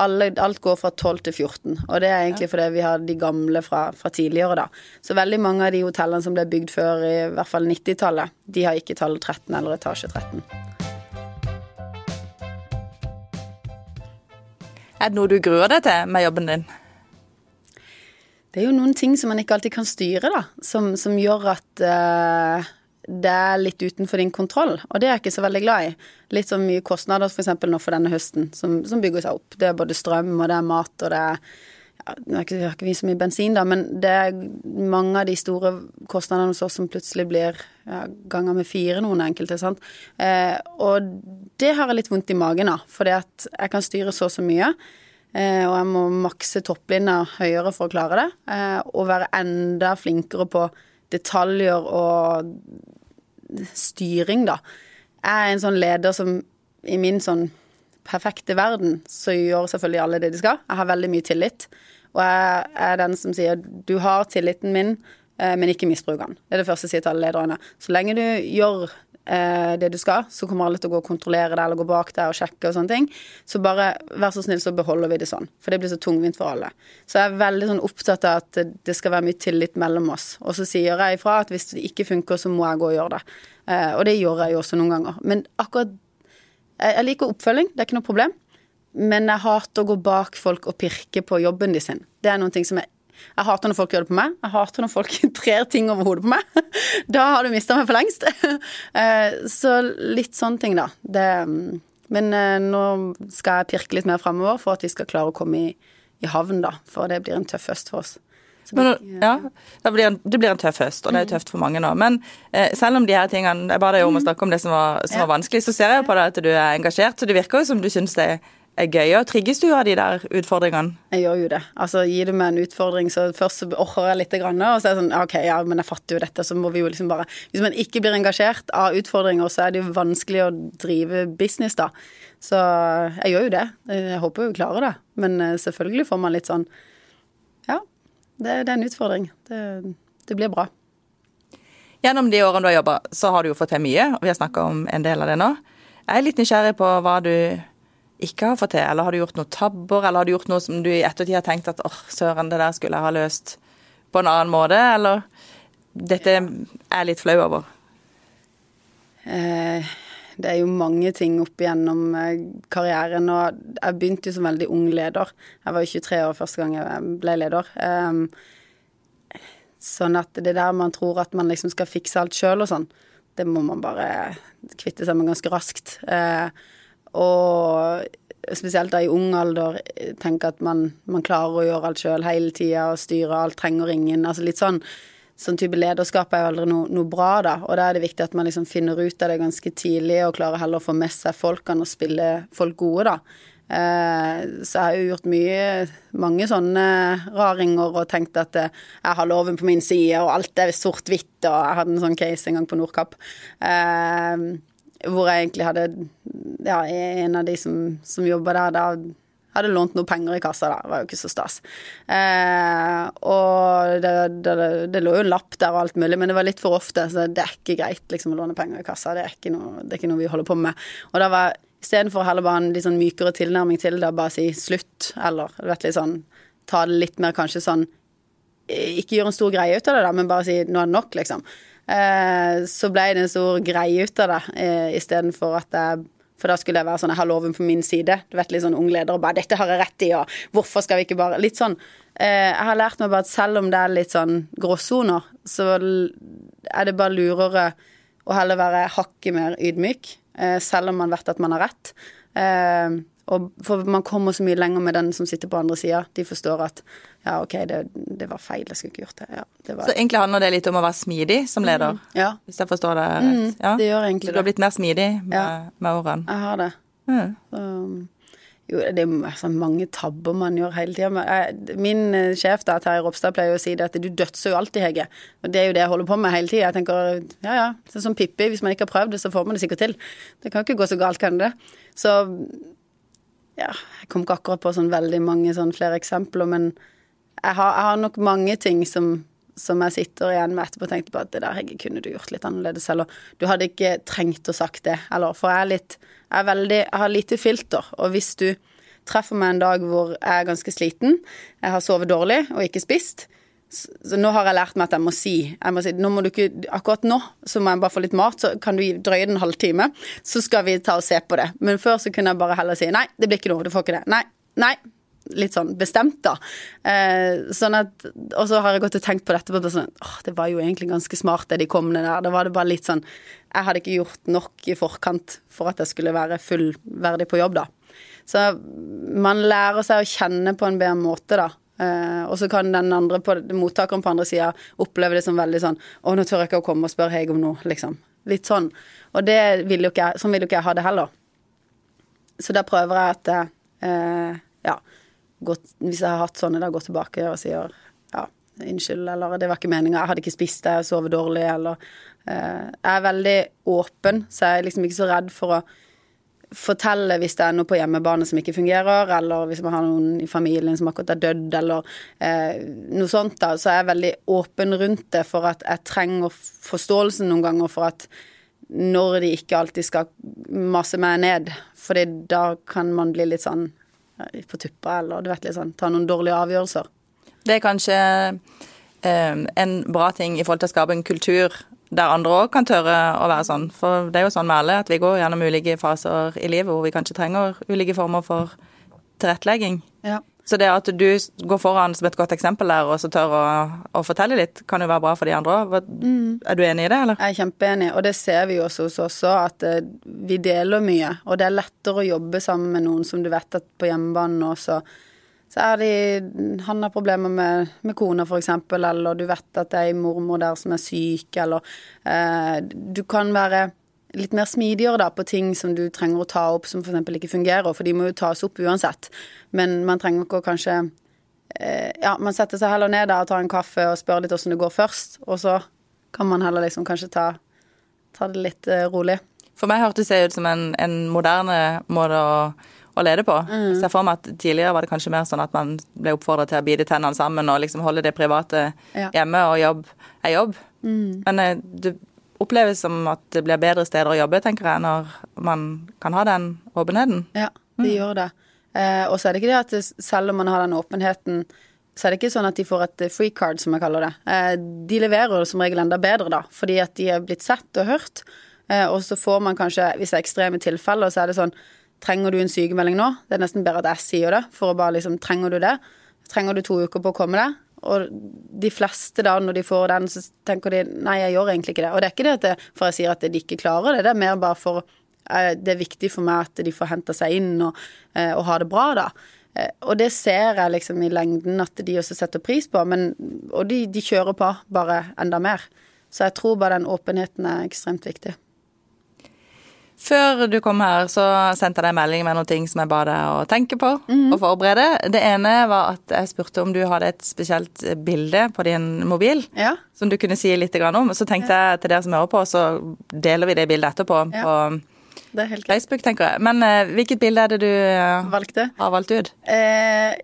Alle, alt går fra 12 til 14, og det er egentlig fordi vi har de gamle fra, fra, tidligere, da. Så veldig mange av de hotellene som ble bygd før i hvert fall 90-tallet, de har ikke tallet 13 eller etasje 13. Er det noe du gruer deg til med jobben din? Det er jo noen ting som man ikke alltid kan styre, da. Som, som gjør at uh, det er litt utenfor din kontroll. Og det er jeg ikke så veldig glad i. Litt så mye kostnader f.eks. nå for denne høsten, som, som, bygger seg opp. Det er både strøm, og det er mat, og det er ja, Nå har ikke, ikke vi så mye bensin, da, men det er mange av de store kostnadene hos oss som plutselig blir ja, ganger med fire, noen enkelte. sant? Eh, og det har jeg litt vondt i magen av, fordi at jeg kan styre så og så mye. Eh, og jeg må makse topplinja høyere for å klare det. Eh, og være enda flinkere på detaljer og styring, da. Jeg er en sånn leder som i min sånn perfekte verden så gjør selvfølgelig alle det de skal. Jeg har veldig mye tillit. Og jeg er den som sier du har tilliten min, eh, men ikke misbruk den. Det er det første jeg sier til alle lederne. Så lenge du gjør eh, det du skal, så kommer alle til å gå og kontrollere det eller gå bak deg og sjekke og sånne ting. Så bare vær så snill, så beholder vi det sånn. For det blir så tungvint for alle. Så jeg er veldig sånn opptatt av at det skal være mye tillit mellom oss. Og så sier jeg ifra at hvis det ikke funker, så må jeg gå og gjøre det. Eh, og det gjør jeg jo også noen ganger. Men akkurat Jeg liker oppfølging, det er ikke noe problem. Men jeg hater å gå bak folk og pirke på jobben de sin. Det er noen ting som jeg jeg hater når folk gjør det på meg. Jeg hater når folk trer ting over hodet på meg. Da har du mista meg for lengst. Eh, så litt sånne ting, da. Det, men eh, nå skal jeg pirke litt mer fremover for at vi skal klare å komme i, i havn, da. For det blir en tøff høst for oss. Men, ja, det blir, en, det blir, en, tøff høst, og det er tøft for mange nå. Men eh, selv om de her tingene Jeg ba deg om å snakke om det som var, som var vanskelig, så ser jeg på deg at du er engasjert, så det virker jo som du syns det er gøy. Og trigges du av de der utfordringene? Jeg gjør jo det. Altså, Gir du meg en utfordring, så først så orker jeg litt, grann, og så er det sånn OK, ja, men jeg fatter jo dette, så må vi jo liksom bare Hvis man ikke blir engasjert av utfordringer, så er det jo vanskelig å drive business, da. Så jeg gjør jo det. Jeg håper jo vi klarer det. Men eh, selvfølgelig får man litt sånn Ja, det, det er en utfordring. Det, det blir bra. Gjennom de årene du har jobba, så har du jo fått til mye, og vi har snakka om en del av det nå. Jeg er litt nysgjerrig på hva du ikke har fått til? Eller har du gjort noen tabber, eller har du gjort noe som du i ettertid har tenkt at åh, søren, det der skulle jeg ha løst på en annen måte, eller dette er jeg litt flau over? Eh, det er jo mange ting opp igjennom eh, karrieren, og jeg begynte jo som veldig ung leder. Jeg var jo 23 år første gang jeg ble leder. Eh, sånn at det der man tror at man liksom skal fikse alt sjøl og sånn, det må man bare kvitte seg med ganske raskt. Eh, og spesielt da i ung alder, tenker at man, man klarer å gjøre alt sjøl hele tida og styre alt, trenger ingen. Altså litt sånn sånn type lederskap er jo aldri noe, noe, bra, da. Og da er det viktig at man liksom finner ut av det ganske tidlig og klarer heller å få med seg folkene og spille folk gode, da. Eh, så jeg har jo gjort mye, mange sånne raringer og tenkt at eh, jeg har loven på min side, og alt er sort-hvitt, og jeg hadde en sånn case en gang på Nordkapp. Eh, hvor jeg egentlig hadde Ja, en av de som, som jobba der, da hadde lånt noe penger i kassa, da. Det var jo ikke så stas. Eh, og det, det, det, lå jo en lapp der og alt mulig, men det var litt for ofte, så det er ikke greit liksom å låne penger i kassa. Det er ikke noe, er ikke noe vi holder på med. Og da var Istedenfor heller bare en litt sånn mykere tilnærming til det, bare si slutt, eller vet litt sånn Ta det litt mer kanskje sånn Ikke gjøre en stor greie ut av det, da, men bare si nå er det nok, liksom. Eh, så ble det en stor greie ut av det, eh, istedenfor at jeg for da skulle jeg være sånn Jeg har loven på min side. Du vet, litt sånn ung leder og bare 'Dette har jeg rett i', og 'Hvorfor skal vi ikke bare Litt sånn. Eh, jeg har lært meg bare at selv om det er litt sånn gråsoner, så er det bare lurere å heller være hakket mer ydmyk selv om man vet at man har rett. Eh, og for man kommer så mye lenger med den som sitter på andre sida. De forstår at ja, OK, det, det, var feil, jeg skulle ikke gjort det. Ja, det var... Så egentlig handler det litt om å være smidig som leder? Mm, ja. Hvis jeg forstår det rett? Mm, ja. det gjør egentlig Så du har blitt mer smidig med, ja. med årene? Jeg har det. Mm. Så, jo, det er altså, mange tabber man gjør hele tida. Min eh, sjef da, Terje Ropstad pleier å si det at du dødser jo alltid, Hege. Og det er jo det jeg holder på med hele tida. Jeg tenker ja ja, sånn som Pippi, hvis man ikke har prøvd det, så får man det sikkert til. Det kan ikke gå så galt, kan det? Så ja, jeg kom ikke akkurat på sånn veldig mange sånn flere eksempler, men jeg har, jeg har nok mange ting som, som jeg sitter igjen med etterpå og tenkte på at det der Hege, kunne du gjort litt annerledes, eller du hadde ikke trengt å sagt det, eller for jeg er litt jeg, veldig, har lite filter, og hvis du treffer meg en dag hvor jeg er ganske sliten, jeg har sovet dårlig og ikke spist, så nå har jeg lært meg at jeg må si, jeg må si nå må ikke, Akkurat nå så må jeg bare få litt mat, så kan du drøye det en halvtime. Så skal vi ta og se på det. Men før så kunne jeg bare heller si nei, det blir ikke noe, du får ikke det. Nei, nei. Litt sånn bestemt, da. Eh, sånn at, og så har jeg gått og tenkt på dette. På sånn, det var jo egentlig ganske smart det de kom ned der. Da var det bare litt sånn Jeg hadde ikke gjort nok i forkant for at jeg skulle være fullverdig på jobb, da. Så man lærer seg å kjenne på en bedre måte, da. Uh, og så kan den andre på, mottakeren på andre sida oppleve det som veldig sånn Å, nå tør jeg ikke å komme og spørre Hege om noe, liksom. Litt sånn. Og det vil jo ikke jeg, sånn vil jo ikke jeg ha det heller. Så da prøver jeg at uh, ja, Gå, hvis jeg har hatt sånne, da gå tilbake og sier ja, unnskyld, eller det var ikke meninga, jeg hadde ikke spist jeg sovet dårlig, eller uh, Jeg er veldig åpen, så jeg er liksom ikke så redd for å fortelle hvis det er noe på hjemmebane som ikke fungerer, eller hvis man har noen i familien som akkurat er dødd, eller eh, noe sånt, da, så er jeg veldig åpen rundt det for at jeg trenger forståelsen noen ganger for at når de ikke alltid skal masse meg ned, fordi da kan man bli litt sånn eh, på tuppa, eller du vet litt sånn, ta noen dårlige avgjørelser. Det er kanskje eh, en bra ting i forhold til å skape en kultur der andre òg kan tørre å være sånn. For det er jo sånn med alle at vi går gjennom ulike faser i livet hvor vi kanskje trenger ulike former for tilrettelegging. Ja. Så det at du går foran som et godt eksempel der og så tør å, å fortelle litt, kan jo være bra for de andre òg. Mm. Er du enig i det, eller? Jeg er kjempeenig, og det ser vi jo også hos oss òg, at uh, vi deler mye. Og det er lettere å jobbe sammen med noen som du vet at på hjemmebane også så er de Han har problemer med, med kona, f.eks., eller du vet at det er ei mormor der som er syk, eller eh, Du kan være litt mer smidigere da på ting som du trenger å ta opp som f.eks. ikke fungerer, for de må jo tas opp uansett. Men man trenger ikke å kanskje eh, Ja, man setter seg heller ned der og tar en kaffe og spør litt åssen det går først, og så kan man heller liksom kanskje ta, ta det litt eh, rolig. For meg hørtes det ut som en, en moderne måte å å lede på. Mm. Så jeg får meg at Tidligere var det kanskje mer sånn at man ble oppfordret til å bite tennene sammen og liksom holde det private ja. hjemme, og jobb er jobb. Mm. Men eh, det oppleves som at det blir bedre steder å jobbe, tenker jeg, når man kan ha den åpenheten. Ja, det mm. gjør det. Eh, og så er det ikke det at selv om man har den åpenheten, så er det ikke sånn at de får et free card, som jeg kaller det. Eh, de leverer som regel enda bedre, da, fordi at de er blitt sett og hørt. Eh, og så får man kanskje, hvis det er ekstreme tilfeller, så er det sånn Trenger du en sykemelding nå? Det er nesten bedre at jeg sier det, for å bare liksom Trenger du det? Trenger du to uker på å komme deg? Og de fleste da, når de får den, så tenker de nei, jeg gjør egentlig ikke det. Og det er ikke det at det, for jeg sier at de ikke klarer det, det er mer bare for Eh, det er viktig for meg at de får henta seg inn og, eh, og ha det bra, da. Eh, og det ser jeg liksom i lengden at de også setter pris på, men, og de, de kjører på bare enda mer. Så jeg tror bare den åpenheten er ekstremt viktig. Før du kom her, så sendte jeg deg melding med noen ting som jeg ba deg å tenke på og forberede. Det ene var at jeg spurte om du hadde et spesielt bilde på din mobil Ja. som du kunne si litt om. Så tenkte jeg til dere som hører på, så deler vi det bildet etterpå Ja. på Det er helt. Facebook, tenker jeg. Men eh, hvilket bilde er det du eh, Valgte. har valgt ut? Eh,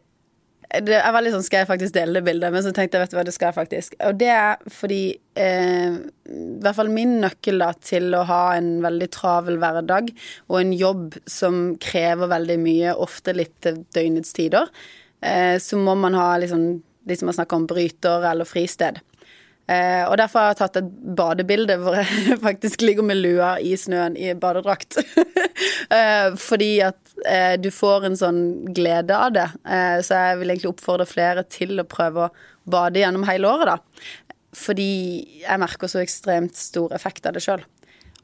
det er veldig sånn, skal jeg faktisk dele det bildet? Men så tenkte jeg, vet du hva, det skal jeg faktisk. Og det er fordi eh, I hvert fall min nøkkel da, til å ha en veldig travel hverdag og en jobb som krever veldig mye, ofte litt døgnets tider, eh, så må man ha liksom, de som har snakka om bryter eller fristed. Eh, og derfor har jeg tatt et badebilde hvor jeg faktisk ligger med lua i snøen i badedrakt. eh, fordi at eh, du får en sånn glede av det. Så jeg vil egentlig oppfordre flere til å prøve å bade gjennom hele året, da. Fordi jeg merker så ekstremt stor effekt av det sjøl.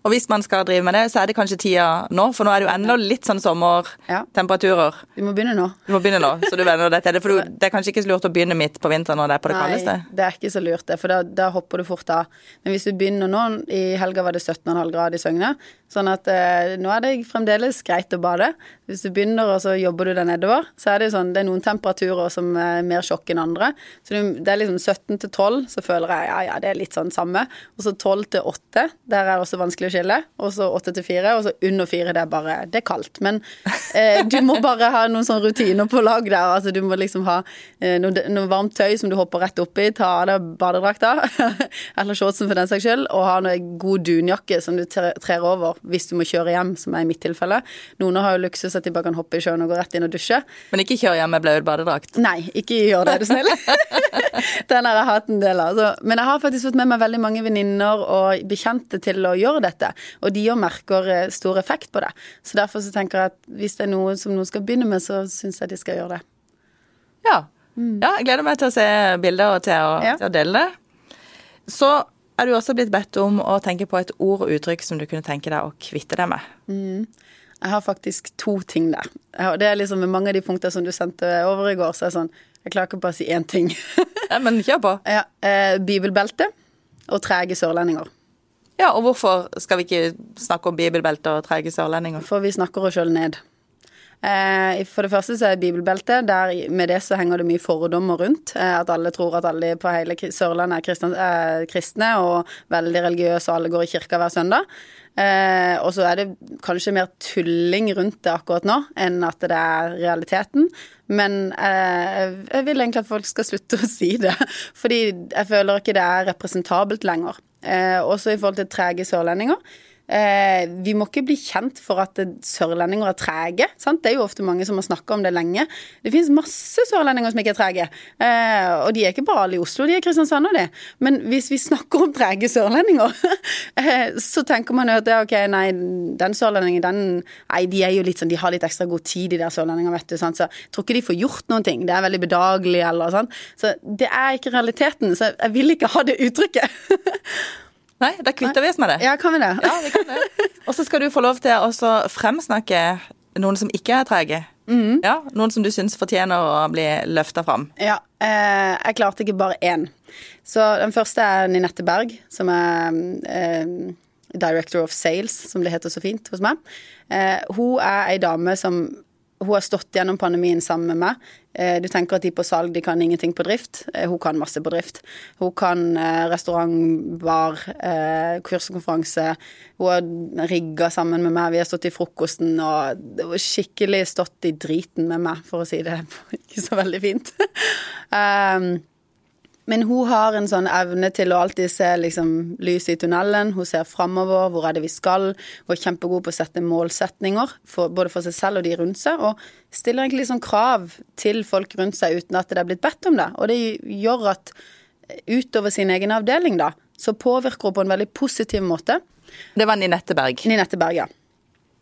Og hvis man skal drive med det, så er det kanskje tida nå, for nå er det jo ennå litt sånn Ja. sommertemperaturer. Vi må begynne nå. Du må begynne nå, så du venner deg til det. For du, det er kanskje ikke så lurt å begynne midt på vinteren når det er på det kaldeste? Nei, det er ikke så lurt, det, for da, da hopper du fort av. Men hvis du begynner nå I helga var det 17,5 grader i Søgne, sånn at eh, nå er det fremdeles greit å bade. Hvis du begynner og så jobber du deg nedover, så er det jo sånn Det er noen temperaturer som er mer sjokk enn andre. Så det er liksom 17 til 12, så føler jeg ja, ja, det er litt sånn samme. Og så 12 til 8, der er det også vanskelig å skille. Og så 8 til 4, og så under 4, det er bare Det er kaldt. Men eh, du må bare ha noen sånne rutiner på lag der. Altså du må liksom ha eh, noe, noe varmt tøy som du hopper rett oppi, ta av deg badedrakta, eller shortsen for den saks skyld, og ha noe god dunjakke som du trer over hvis du må kjøre hjem, som er i mitt tilfelle. Noen har jo luksus at de bare kan hoppe i sjøen og gå rett inn og dusje. Men ikke kjør hjem med blaut badedrakt. Nei, ikke gjør det, er du snill. Den har jeg hatt en del av. Så, men jeg har faktisk fått med meg veldig mange venninner og bekjente til å gjøre dette. Og de òg merker eh, stor effekt på det. Så derfor så tenker jeg at hvis det er noe som noen skal begynne med, så syns jeg de skal gjøre det. Ja. ja. Jeg gleder meg til å se bilder og til å, Ja. til å dele det. Så er du også blitt bedt om å tenke på et ord og uttrykk som du kunne tenke deg å kvitte deg med. Jeg har faktisk to ting der. Har- Det er liksom med mange av de punktene som du sendte over i går, så er det sånn Jeg klarer ikke bare å si én ting. Nei, men kjør på. ja, eh, bibelbelte og trege sørlendinger. Ja, og hvorfor skal vi ikke snakke om bibelbelte og trege sørlendinger? For vi snakker oss sjøl ned. Eh, for det første så er bibelbeltet, der med det så henger det mye fordommer rundt. Eh, at alle tror at alle på hele Sørlandet er kristne, er kristne og veldig religiøse, og alle går i kirka hver søndag. Eh, og så er det kanskje mer tulling rundt det akkurat nå enn at det er realiteten. Men eh, jeg vil egentlig at folk skal slutte å si det. Fordi jeg føler ikke det er representabelt lenger. Eh, også i forhold til trege sørlendinger. Eh, vi må ikke bli kjent for at sørlendinger er trege. Sant? Det er jo ofte mange som har snakka om det lenge. Det finnes masse sørlendinger som ikke er trege. Eh, og de er ikke bare alle i Oslo, de er Kristiansand og de. Men hvis vi snakker om trege sørlendinger, eh, så tenker man jo at det ok, nei, den sørlendingen, den Nei, de er jo litt sånn, de har litt ekstra god tid, de der sørlendingene, vet du. Sant? Så jeg tror ikke de får gjort noen ting. Det er veldig bedagelig eller sånn. Så det er ikke realiteten. Så jeg vil ikke ha det uttrykket. Nei, da kvitter vi oss med det. ja, kan vi det? Ja, vi kan det. Og så skal du få lov til å fremsnakke noen som ikke er trege. Ja, Noen som du syns fortjener å bli løfta fram. Ja, eh, jeg klarte ikke bare én. Så den første er Ninette Berg, som er eh, Director of Sales, som det heter så fint hos meg. Eh, hun er ei dame som hun har stått gjennom pandemien sammen med meg. Eh, du tenker at de på salg de kan ingenting på drift. Eh, hun kan masse på drift. Hun kan eh, restaurant, bar, kurs og konferanse. Hun har rigga sammen med meg. Vi har stått i frokosten og skikkelig stått i driten med meg, for å si det ikke så veldig fint. men hun har en sånn evne til å alltid se liksom, lyset i tunnelen. Hun ser framover, hvor er det vi skal. Hun er kjempegod på å sette målsetninger, for, både for seg selv og de rundt seg. Og stiller egentlig sånn krav til folk rundt seg uten at det er blitt bedt om det. Og det gjør at utover sin egen avdeling, da, så påvirker hun på en veldig positiv måte. Det var Ninette Berg. Ninette Berg, ja.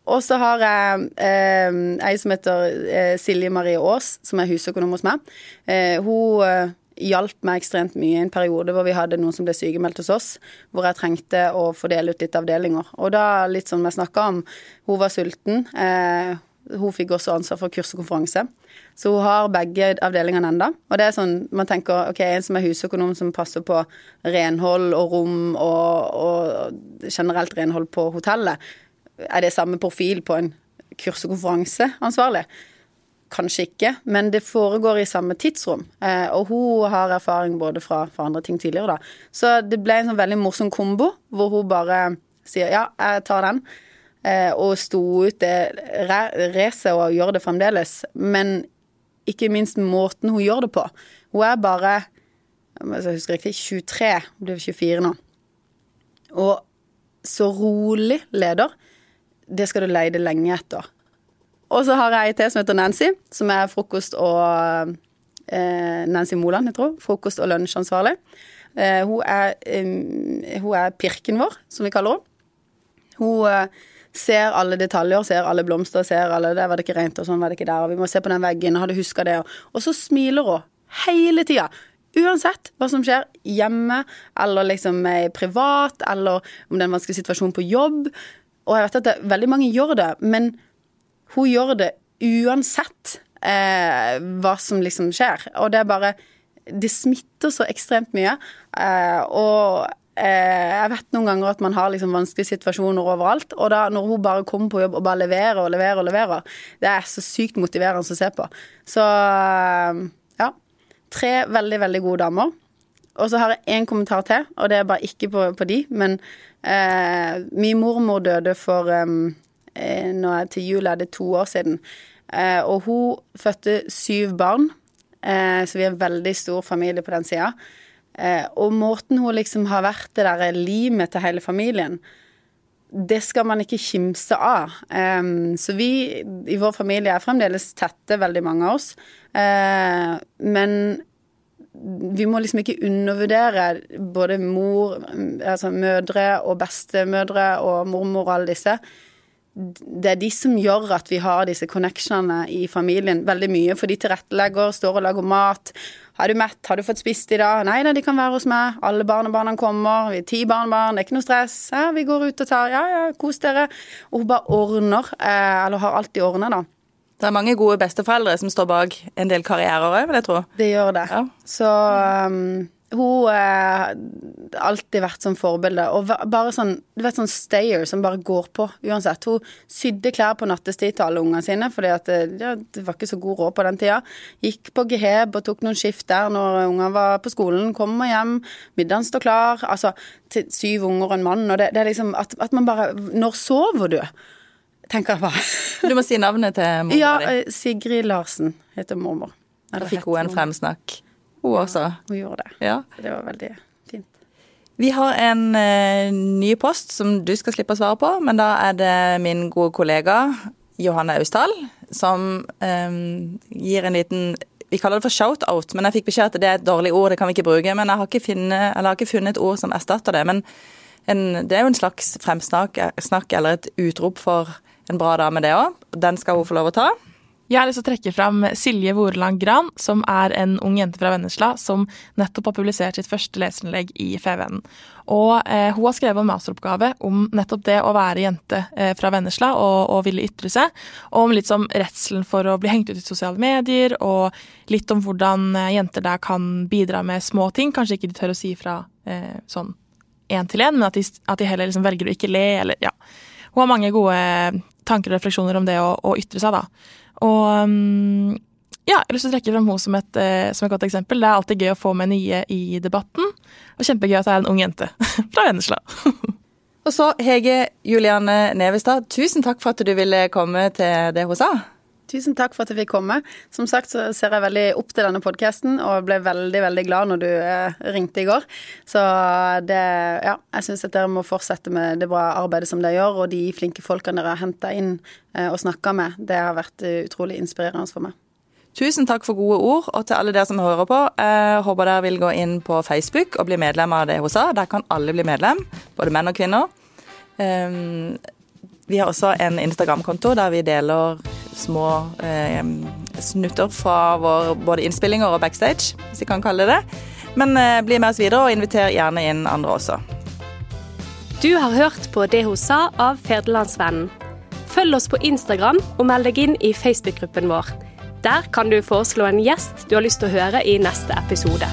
Og så har jeg eh, ei som heter eh, Silje Marie Aas, som er husøkonom hos meg. Eh, hun eh, hjalp meg ekstremt mye i en periode hvor vi hadde noen som ble sykemeldt hos oss, hvor jeg trengte å fordele ut litt avdelinger. Og da, litt som jeg snakka om, hun var sulten. Eh, hun fikk også ansvar for kurs og konferanse. Så hun har begge avdelingene enda. Og det er sånn, man tenker ok, en som er husøkonom som passer på renhold og rom og, og generelt renhold på hotellet, er det samme profil på en kurs- og konferanseansvarlig? Kanskje ikke, men det foregår i samme tidsrom. Eh, og hun har erfaring både fra, fra, andre ting tidligere, da. Så det ble en sånn veldig morsom kombo, hvor hun bare sier ja, jeg tar den. Eh, og sto ut det racet og gjør det fremdeles. Men ikke minst måten hun gjør det på. Hun er bare jeg husker riktig 23, hun blir 24 nå. Og så rolig leder, det skal du leide lenge etter. Og så har jeg ei til som heter Nancy, som er frokost- og eh, Nancy Moland, jeg tror. Frokost- og lunsjansvarlig. Eh, hun, er, eh, hun er pirken vår, som vi kaller henne. Hun eh, ser alle detaljer, ser alle blomster, ser alle Der var det ikke rent, og sånn var det ikke der, og vi må se på den veggen, og du huska det, og, så smiler hun hele tida. Uansett hva som skjer hjemme, eller liksom privat, eller om det er en vanskelig situasjon på jobb. Og jeg vet at det, veldig mange gjør det, men hun gjør det uansett eh, hva som liksom skjer. Og det er bare Det smitter så ekstremt mye. Eh, og eh, jeg vet noen ganger at man har liksom vanskelige situasjoner overalt. Og da når hun bare kommer på jobb og bare leverer og leverer og leverer, det er så sykt motiverende å se på. Så eh, ja. Tre veldig, veldig gode damer. Og så har jeg én kommentar til, og det er bare ikke på, på de, men eh, min mormor døde for um, Eh, nå er til jul er det to år siden. Eh, og hun fødte syv barn, eh, så vi er en veldig stor familie på den sida. Og måten hun liksom har vært det der limet til hele familien, det skal man ikke kimse av. så vi i vår familie er fremdeles tette, veldig mange av oss. men vi må liksom ikke undervurdere både mor, altså mødre og bestemødre og mormor og alle disse det er de som gjør at vi har disse connectionene i familien veldig mye. For de tilrettelegger, står og lager mat. Har du mett? Har du fått spist i dag? Nei da, de kan være hos meg. Alle barnebarna kommer. Vi er ti barnebarn, det er ikke noe stress. Ja, vi går ut og tar Ja, ja, kos dere. Og hun bare ordner. Eh, eller har alltid ordna, da. Det er mange gode besteforeldre som står bak en del karrierer òg, vil jeg tro. Det gjør det. Ja. Så um, hun har eh, alltid vært sånn forbilde. Og bare sånn du vet sånn stayer som bare går på uansett. Hun sydde klær på nattestid til alle ungene sine, fordi at eh, ja, det var ikke så god råd på den tida. Gikk på Geheb og tok noen skift der når ungene var på skolen. Kommer hjem, middagen står klar. Altså til syv unger og en mann. Og det, det er liksom at, at, man bare Når sover du? Tenker jeg bare. du må si navnet til mormor ja, di. Ja, eh, Sigrid Larsen heter mormor. Da fikk hun en fremsnakk hun også. Hun gjorde det. Ja. Det var veldig fint. Vi har en uh, ny post som du skal slippe å svare på, men da er det min gode kollega Johanne Austdal som um, gir en liten vi kaller det for shout-out, men jeg fikk beskjed at det er et dårlig ord, det kan vi ikke bruke. Men jeg har ikke, finne, har ikke funnet et ord som erstatter det. Men en, det er jo en slags fremsnakk eller et utrop for en bra dame, det òg. Den skal hun få lov å ta. Jeg har lyst til å trekke fram Silje Voreland Gran, som er en ung jente fra Vennesla som nettopp har publisert sitt første leserinnlegg i FVN. Og eh, hun har skrevet en masteroppgave om nettopp det å være jente eh, fra Vennesla og, og, ville ytre seg. Og om litt som redselen for å bli hengt ut i sosiale medier, og litt om hvordan eh, jenter der kan bidra med små ting. Kanskje ikke de tør å si fra eh, sånn én til én, men at de, at de heller liksom velger å ikke le, eller ja. Hun har mange gode tanker og refleksjoner om det å, å ytre seg, da. Og mm, ja, jeg har lyst til å trekke frem henne som eh, som et godt eksempel. Det er alltid gøy å få med nye i debatten, og kjempegøy at det er en ung jente fra Vennesla. og så Hege Juliane Nevestad, tusen takk for at du ville komme til det hun sa. Tusen takk for at jeg fikk komme. Som sagt så ser jeg veldig opp til denne podkasten og ble veldig veldig glad når du eh, ringte i går. Så det Ja, jeg syns at dere må fortsette med det bra arbeidet som dere gjør, og de flinke folkene dere har henta inn eh, og snakka med. Det har vært eh, utrolig inspirerende for meg. Tusen takk for gode ord, og til alle dere som hører på. Jeg håper dere vil gå inn på Facebook og bli medlem av det hun sa. Der kan alle bli medlem, både menn og kvinner. Um, vi har også en Instagram-konto der vi deler små eh, snutter fra vår både innspillinger og backstage, hvis vi kan kalle det det. Men eh, bli med oss videre, og inviter gjerne inn andre også. Du har hørt på Det hun sa av Ferdelandsvennen. Følg oss på Instagram og meld deg inn i Facebook-gruppen vår. Der kan du foreslå en gjest du har lyst til å høre i neste episode.